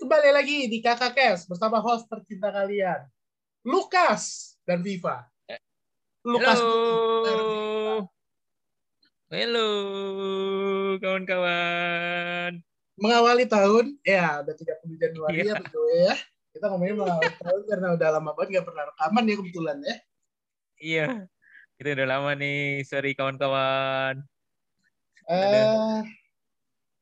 Kembali lagi di Kakak Kes bersama host tercinta kalian, Lukas dan Viva. Lukas Halo. Halo, kawan-kawan. mengawali tahun, ya udah 30 Januari ya Iya. betul ya. Kita ngomongin mengawali tahun karena udah lama banget nggak pernah rekaman ya kebetulan ya. Iya, kita udah lama nih. Sorry, kawan-kawan. Eh,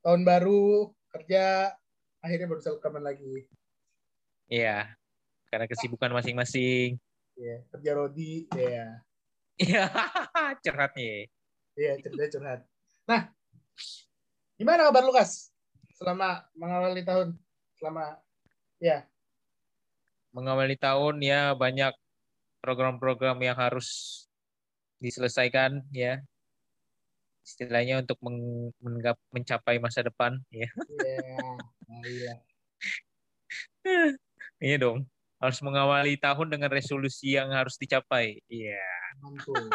tahun baru kerja akhirnya baru bisa rekaman lagi. Iya, karena kesibukan masing-masing. Ya, kerja Rodi, ya. Iya, curhat nih. Iya, cerita curhat. Nah, gimana kabar Lukas? Selama mengawali tahun, selama ya Mengawali tahun ya banyak program-program yang harus diselesaikan ya. Istilahnya untuk meng- menggap- mencapai masa depan ya. Iya, nah, iya. Iya dong. Harus mengawali tahun dengan resolusi yang harus dicapai. Iya, Mantul.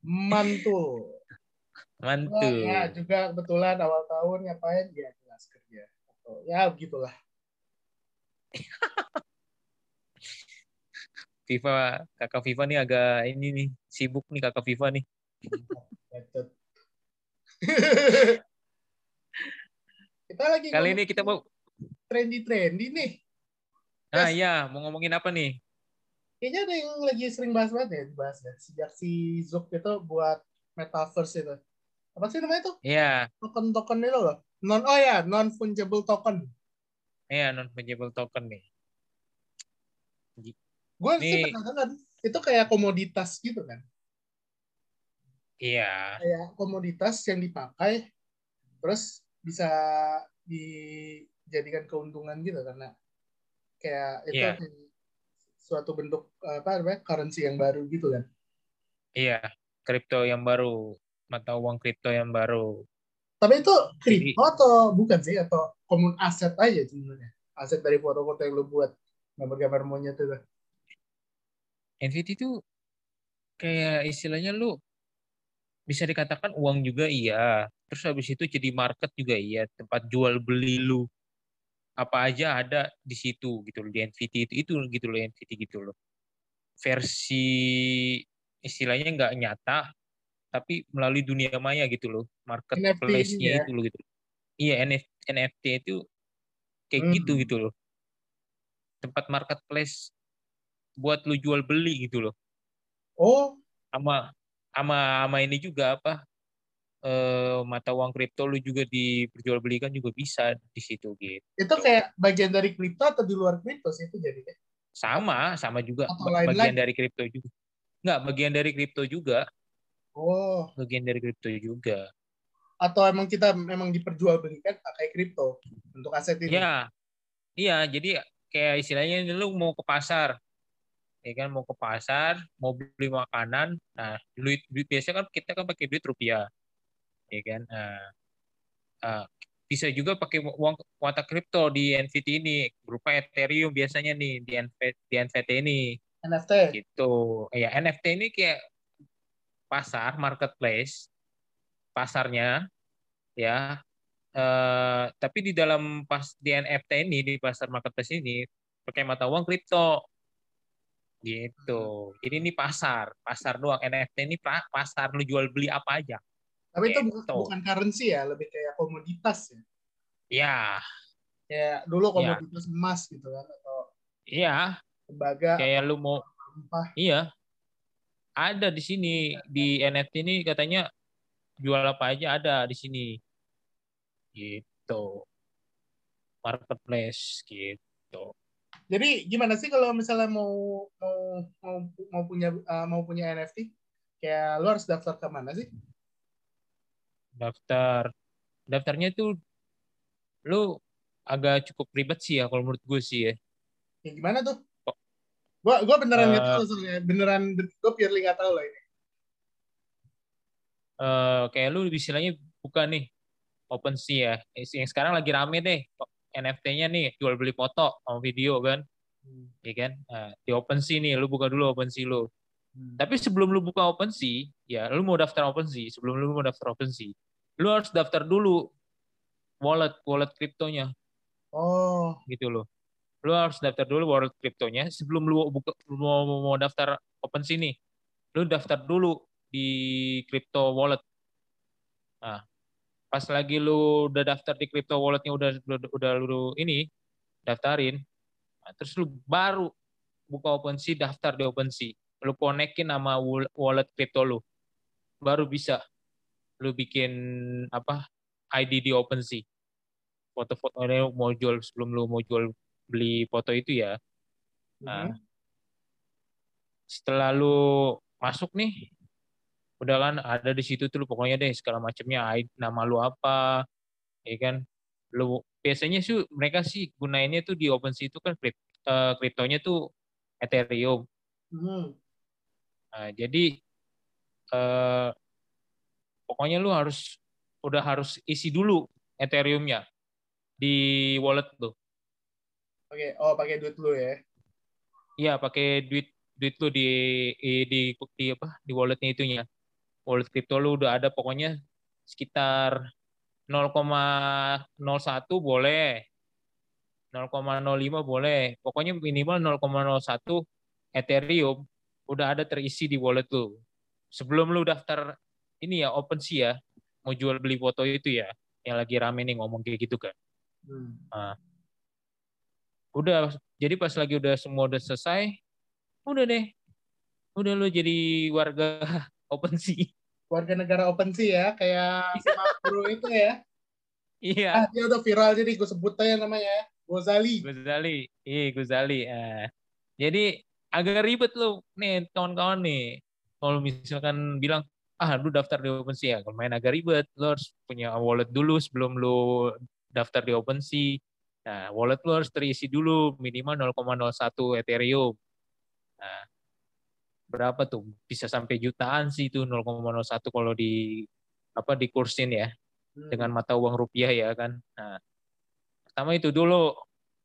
Mantul. mantul. Ya, juga kebetulan awal tahun ngapain? Ya, jelas kerja. Atau, ya, begitulah. Viva, kakak Viva nih agak ini nih sibuk nih kakak Viva nih. Bacot. Kita lagi Kali ini kita mau, trendy-trendy nih. ah Yes. ya mau ngomongin apa nih? Kayaknya ada yang lagi sering bahas banget ya, dibahas ya. Sejak si Zook itu buat metaverse itu. Apa sih namanya tuh? Iya, Token-token itu loh. Non, oh ya, non-fungible token. iya non fungible token nih. Gue sih penasaran. Itu kayak komoditas gitu kan. Iya, Kayak komoditas yang dipakai, terus bisa dijadikan keuntungan gitu karena kayak itu kayak suatu bentuk apa namanya currency yang baru gitu kan. iya. Kripto yang baru, mata uang kripto yang baru. Tapi itu kripto atau bukan sih atau komun aset aja sebenarnya. Aset dari foto-foto yang lu buat gambar-gambar monyet itu. NFT itu kayak istilahnya lu bisa dikatakan uang juga iya. Terus habis itu jadi market juga iya, tempat jual beli lu apa aja ada di situ gitu loh di NFT itu itu gitu loh NFT gitu loh. Versi istilahnya nggak nyata tapi melalui dunia maya gitu loh. Marketplace-nya ya. itu loh gitu. Iya NF- NFT itu kayak Hmm. gitu gitu loh. Tempat marketplace buat lu jual beli gitu loh Oh, sama sama sama ini juga apa eh, mata uang kripto lu juga diperjualbelikan juga bisa di situ gitu. Itu kayak bagian dari kripto atau di luar kripto sih itu jadi sama sama juga. Atau lain bagian lagi? dari kripto juga. Nggak bagian dari kripto juga. Oh, bagian dari kripto juga. Atau emang kita memang diperjualbelikan pakai kripto untuk aset ini? ya. Iya jadi kayak istilahnya lu mau ke pasar ya kan mau ke pasar mau beli makanan nah duit duit biasa kan kita kan pakai duit rupiah ya kan Nah, ah, bisa juga pakai uang mata kripto di NFT ini berupa Ethereum biasanya nih di NV di NFT ini. NFT. gitu. Ya NFT ini kayak pasar marketplace pasarnya ya eh, tapi di dalam pas di NFT ini di pasar marketplace ini pakai mata uang kripto gitu ini nih pasar pasar doang NFT ini pasar lu jual beli apa aja Tapi itu bukan, Gitu. bukan currency ya, lebih kayak komoditas ya. ya Kayak dulu Ya. komoditas emas gitu kan atau iya tembaga kayak lu mau rempah. Iya. Ada di sini di NFT ini katanya jual apa aja ada di sini. Gitu. Marketplace gitu. Jadi gimana sih kalau misalnya mau mau mau, mau punya uh, mau punya NFT? Kayak lu harus daftar ke mana sih? Daftar daftarnya tuh lu agak cukup ribet sih ya kalau menurut gue sih ya. Ya gimana tuh? Oh. Gua gua beneran nggak Eh. tahu soalnya. Beneran gua purely nggak tahu lah ini. Eh kayak lu istilahnya buka nih OpenSea ya. Yang sekarang lagi rame deh NFT-nya nih jual beli foto sama video kan. ya kan? Nah, di OpenSea nih, lu buka dulu OpenSea lu. Hmm. Tapi sebelum lu buka OpenSea, ya lu mau daftar OpenSea, sebelum lu mau daftar OpenSea, lu harus daftar dulu wallet wallet kriptonya. Oh, gitu loh. Lu harus daftar dulu wallet kriptonya sebelum lu buka mau, mau daftar OpenSea nih. Lu daftar dulu di crypto wallet. Nah, pas lagi lu udah daftar di crypto walletnya udah udah, lu ini daftarin, nah, terus lu baru buka OpenSea, daftar di OpenSea. Lu konekin sama wallet kripto lu. Baru bisa lu bikin apa ID di OpenSea. Foto-fotonya mau jual sebelum lu mau jual beli foto itu ya. Nah, mhm. setelah lu masuk nih, udah kan ada di situ tuh pokoknya deh segala macamnya nama lu apa, ya kan. Lu biasanya sih mereka sih gunainnya tuh di OpenSea itu kan krip, eh, kriptonya tuh Ethereum. Mhm. Nah, jadi eh, pokoknya lu harus udah harus isi dulu Ethereum-nya di wallet tuh. Oke, oh pakai duit lu ya. Iya, pakai duit duit lu di di di, di apa? Di walletnya itunya. Wallet kripto lu udah ada pokoknya sekitar 0,01 boleh. 0,05 boleh. Pokoknya minimal 0,01 Ethereum udah ada terisi di wallet lu. Sebelum lu daftar ini ya OpenSea ya, mau jual beli foto itu ya, yang lagi rame nih ngomong kayak gitu kan. Hmm. Nah, udah jadi pas lagi udah semua udah selesai, udah deh. Udah lu jadi warga OpenSea. Warga negara OpenSea ya, kayak si Makro itu ya. Iya. Ah, dia udah viral jadi gue sebut aja namanya ya. Gozali. Guzali. Iya, Guzali. Ah. Jadi agak ribet lu nih kawan-kawan nih. Kalau misalkan bilang, ah lu daftar di OpenSea, ya, kalau main agak ribet, lu harus punya wallet dulu sebelum lu daftar di OpenSea. Nah, wallet lu harus terisi dulu minimal 0,01 Ethereum. Nah, berapa tuh? Bisa sampai jutaan sih itu 0,01 kalau di apa di kursin ya Hmm. dengan mata uang rupiah ya kan. Nah, pertama itu dulu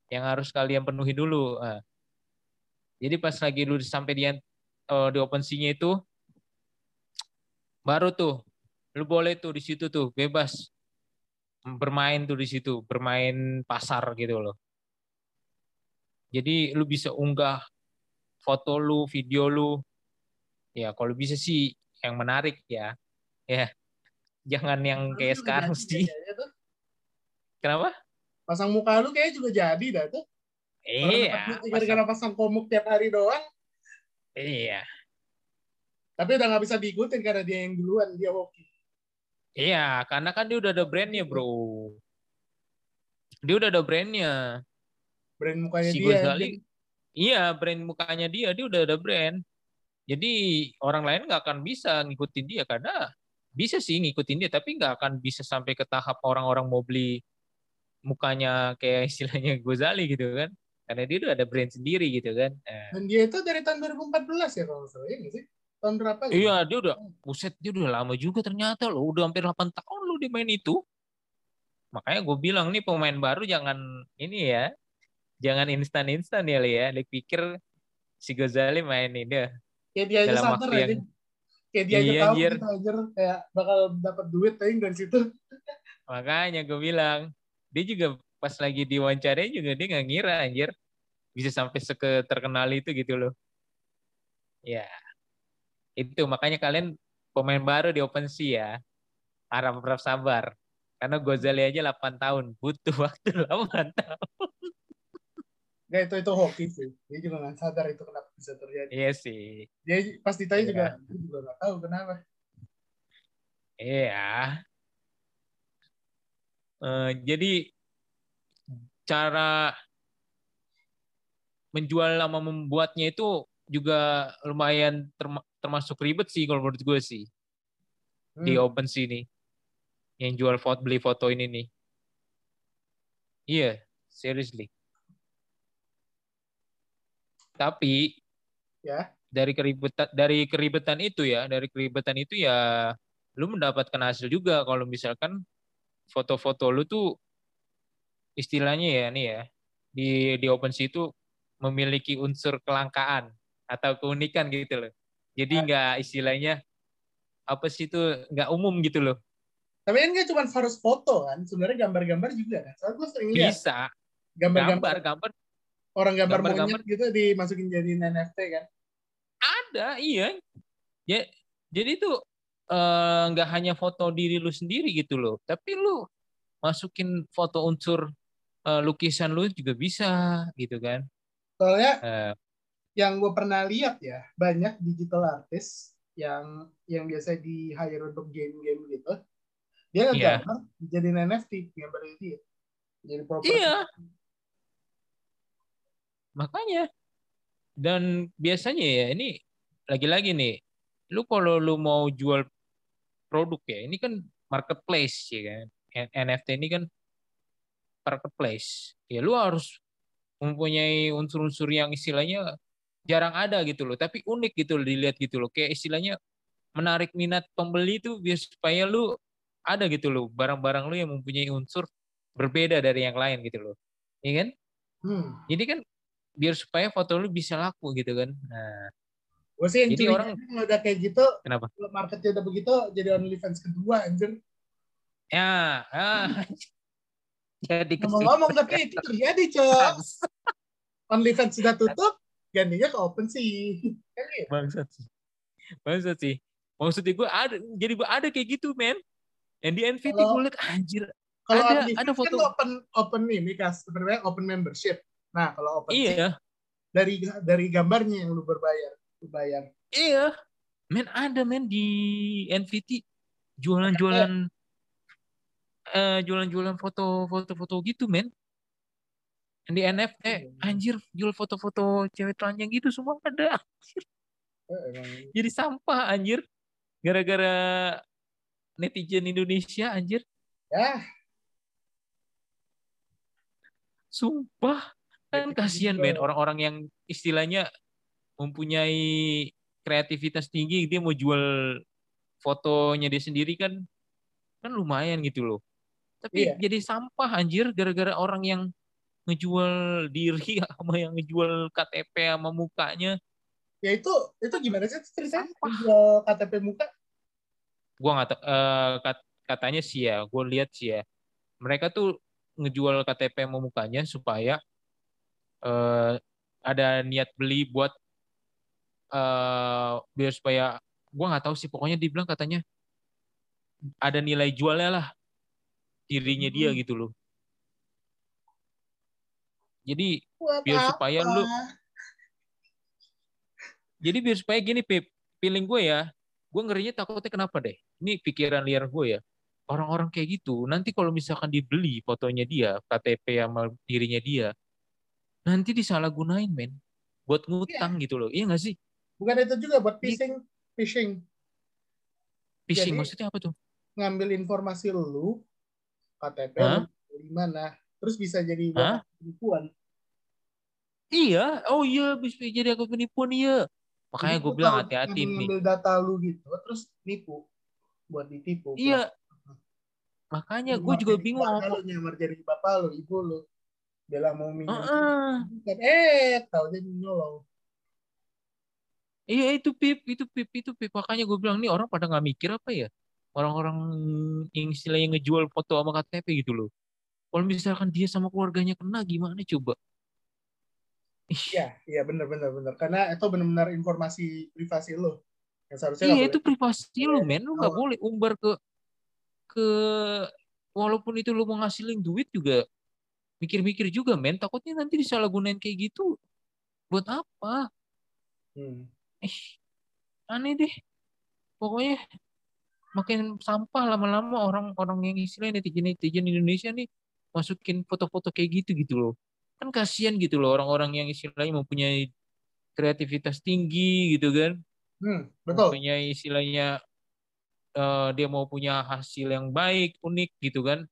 yang harus kalian penuhi dulu. Nah, jadi pas lagi lu sampai di uh, di OpenSea-nya itu baru tuh lu boleh tuh di situ tuh bebas bermain tuh di situ, bermain pasar gitu loh. Jadi lu bisa unggah foto lu, video lu. Ya, kalau bisa sih yang menarik ya. Ya. Jangan yang kayak sekarang sih. Kenapa? Pasang muka lu kayaknya juga jadi dah tuh. Iya. gara-gara pasang komuk tiap hari doang. Iya. Tapi udah nggak bisa diikutin karena dia yang duluan, dia hoki. Iya, karena kan dia udah ada brandnya, bro. Dia udah ada brandnya. Brand mukanya Si dia. Gozali, iya brand mukanya dia, dia udah ada brand. Jadi orang lain nggak akan bisa ngikutin dia karena bisa sih ngikutin dia, tapi nggak akan bisa sampai ke tahap orang-orang mau beli mukanya kayak istilahnya Gozali gitu kan. Karena dia udah ada brand sendiri gitu kan. Nah, Dan dia itu dari tahun 2014 ya kalau salah, nggak sih? Tahun berapa gitu? iya, dia udah, buset, dia udah lama juga ternyata loh. Udah hampir 8 tahun loh dia main itu. Makanya gue bilang nih pemain baru jangan ini ya, jangan instan-instan ya, Li, ya. Li pikir si Gozali main ini. Kayak dia aja Dalam waktu aja. yang- Kayak dia aja Iya, tahu anjir. gitu anjir kayak bakal dapat duit tapi dari situ. Makanya gue bilang, dia juga pas lagi diwawancara juga dia nggak ngira anjir bisa sampai seke terkenal itu gitu loh. Ya, itu makanya kalian pemain baru di OpenSea ya, harap harap sabar. Karena Gozali aja 8 tahun, butuh waktu 8 tahun. Gak itu itu hoki sih. Dia juga nggak sadar itu kenapa bisa terjadi. Iya sih, Dia pas ditanya Iya. juga, dia juga nggak tahu kenapa. iya. Eh, jadi cara menjual sama membuatnya itu juga lumayan terma- termasuk ribet sih kalau menurut gue sih di Hmm. OpenSea nih yang jual foto beli foto ini nih iya seriously tapi Ya. dari keribetan dari keribetan itu ya dari keribetan itu ya lu mendapatkan hasil juga kalau misalkan foto-foto lu tuh istilahnya ya nih ya di di OpenSea itu memiliki unsur kelangkaan atau keunikan gitu loh jadi Ah. nggak istilahnya apa sih itu nggak umum gitu loh Tapi kan nggak cuma harus foto kan, sebenarnya gambar-gambar juga kan. Soalnya gue sering lihat bisa Gambar-gambar gambar gambar orang gambar, gambar-gambar. monyet gitu dimasukin jadi NFT kan. ada iya. Ya jadi itu eh, nggak hanya foto diri lu sendiri gitu loh. Tapi lu masukin foto unsur eh, lukisan lu juga bisa gitu kan. Soalnya Eh, yang gue pernah lihat ya banyak digital artist yang yang biasa di hire untuk game-game gitu dia Iya. ngegambar jadi NFT gambar dia. Jadi properti iya makanya. Dan biasanya ya ini lagi-lagi nih lu kalau lu mau jual produk ya ini kan marketplace ya kan. NFT ini kan marketplace. Ya lu harus mempunyai unsur-unsur yang istilahnya jarang ada gitu loh. Tapi unik gitu loh dilihat gitu loh. Kayak istilahnya menarik minat pembeli itu biar supaya lu ada gitu loh. Barang-barang lu yang mempunyai unsur berbeda dari yang lain gitu loh. Iya kan? Hmm. jadi kan biar supaya foto lu bisa laku gitu kan. Nah gue sih yang Jadi orang- kalau udah kayak gitu kenapa? kalau marketnya udah begitu jadi OnlyFans kedua anjir. Ya ah. jadi ngomong-ngomong tapi itu terjadi cok. OnlyFans sudah tutup gantinya ke OpenSea kan gitu. Bangsat sih. Bangsat sih. Maksudnya gue ada jadi gue ada kayak gitu men. Yang di NVT gue liat anjir. kalau Ada- ada foto. kan open open ini kas sebenarnya open membership nah kalau OpenSea iya. dari dari gambarnya yang lu berbayar lu bayar. Iya. Men ada men di NVT jualan-jualan eh jualan-jualan foto foto-foto gitu men. Di NFT anjir jual foto-foto cewek telanjang gitu semua ada. Eh, emang. Jadi sampah anjir. Gara-gara netizen Indonesia anjir. Ya sumpah kan kasihan juga. men orang-orang yang istilahnya mempunyai kreativitas tinggi dia mau jual fotonya dia sendiri kan kan lumayan gitu loh tapi Iya. jadi sampah anjir gara-gara orang yang ngejual diri sama yang ngejual KTP sama mukanya ya itu itu gimana sih ceritanya Sampah. jual KTP muka gua nggak kat- katanya sih ya gue lihat sih ya mereka tuh ngejual KTP sama mukanya supaya eh, ada niat beli buat eh biar supaya gua nggak tahu sih pokoknya dibilang katanya ada nilai jualnya lah dirinya dia Hmm. gitu loh jadi buat Biar apa? supaya lu- jadi biar supaya gini Pip feeling gue ya gue ngerinya takutnya kenapa deh ini pikiran liar gue ya orang-orang kayak gitu nanti kalau misalkan dibeli fotonya dia KTP sama dirinya dia nanti disalahgunain men. Buat ngutang gitu loh. Iya nggak sih? Bukan itu juga buat phishing. Phishing. Phishing Jadi- maksudnya apa tuh? ngambil informasi lu KTP lu di mana terus bisa jadi buat penipuan. Iya. Oh iya bisa jadi aku penipuan iya. Makanya gue bilang hati-hati nih. ngambil data lu gitu terus nipu. Buat ditipu. Iya. Makanya gue juga bingung nyamar jadi bapak lu ibu lu bilang mau minjem Heeh. Bukan, eh tahu dia nyolong Iya itu pip, itu pip, itu pip. Makanya gue bilang nih orang pada nggak mikir apa ya? Orang-orang yang istilahnya ngejual foto sama KTP gitu loh. Kalau misalkan dia sama keluarganya kena gimana coba? Iya, iya benar benar benar. Karena itu benar-benar informasi privasi lo. Yang seharusnya iya itu boleh. privasi lo men, lu nggak Oh. boleh umbar ke ke walaupun itu lu mau ngasilin duit juga mikir-mikir juga men. Takutnya nanti disalahgunain kayak gitu. Buat apa? Hmm. Eh, aneh deh. Pokoknya makin sampah lama-lama orang-orang yang istilahnya netizen-netizen Indonesia nih masukin foto-foto kayak gitu gitu loh. Kan kasihan gitu loh orang-orang yang istilahnya mempunyai kreativitas tinggi gitu kan. Hmm, betul. Mempunyai istilahnya eh, dia mau punya hasil yang baik, unik gitu kan.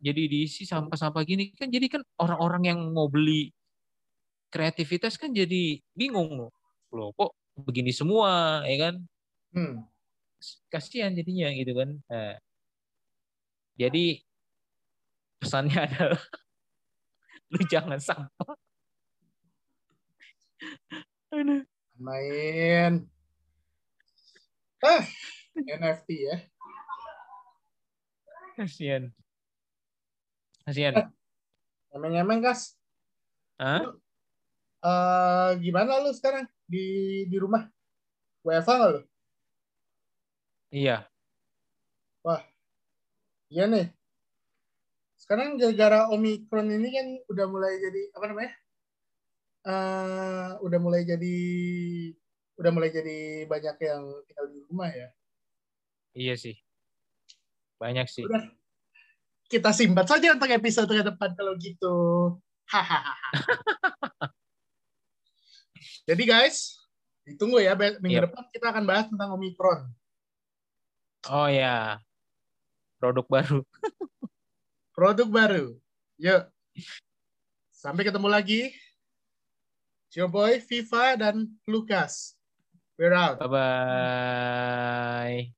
Jadi diisi sampah-sampah gini kan jadi kan orang-orang yang mau beli kreativitas kan jadi bingung loh. Kok begini semua ya kan? Hmm. kasihan jadinya gitu kan. Nah, jadi pesannya adalah lu jangan sampah. Main. Ah, NFT ya. kasihan. Kasihan. Emeng-emeng, Kas. Hah? Eh, gimana lu sekarang di di rumah? WFA nggak lu? Iya. Iya nih. Sekarang gara-gara Omikron ini kan udah mulai jadi apa namanya? Eh, udah mulai jadi udah mulai jadi banyak yang tinggal di rumah ya. Iya sih. Banyak sih. Udah. Kita simpan saja untuk episode ke depan kalau gitu. Hahaha. Jadi guys, ditunggu ya minggu Yep. depan kita akan bahas tentang Omikron. Oh ya. Produk baru. Produk baru. Yuk. Sampai ketemu lagi. It's your boy Viva dan Lukas. We're out. Bye bye.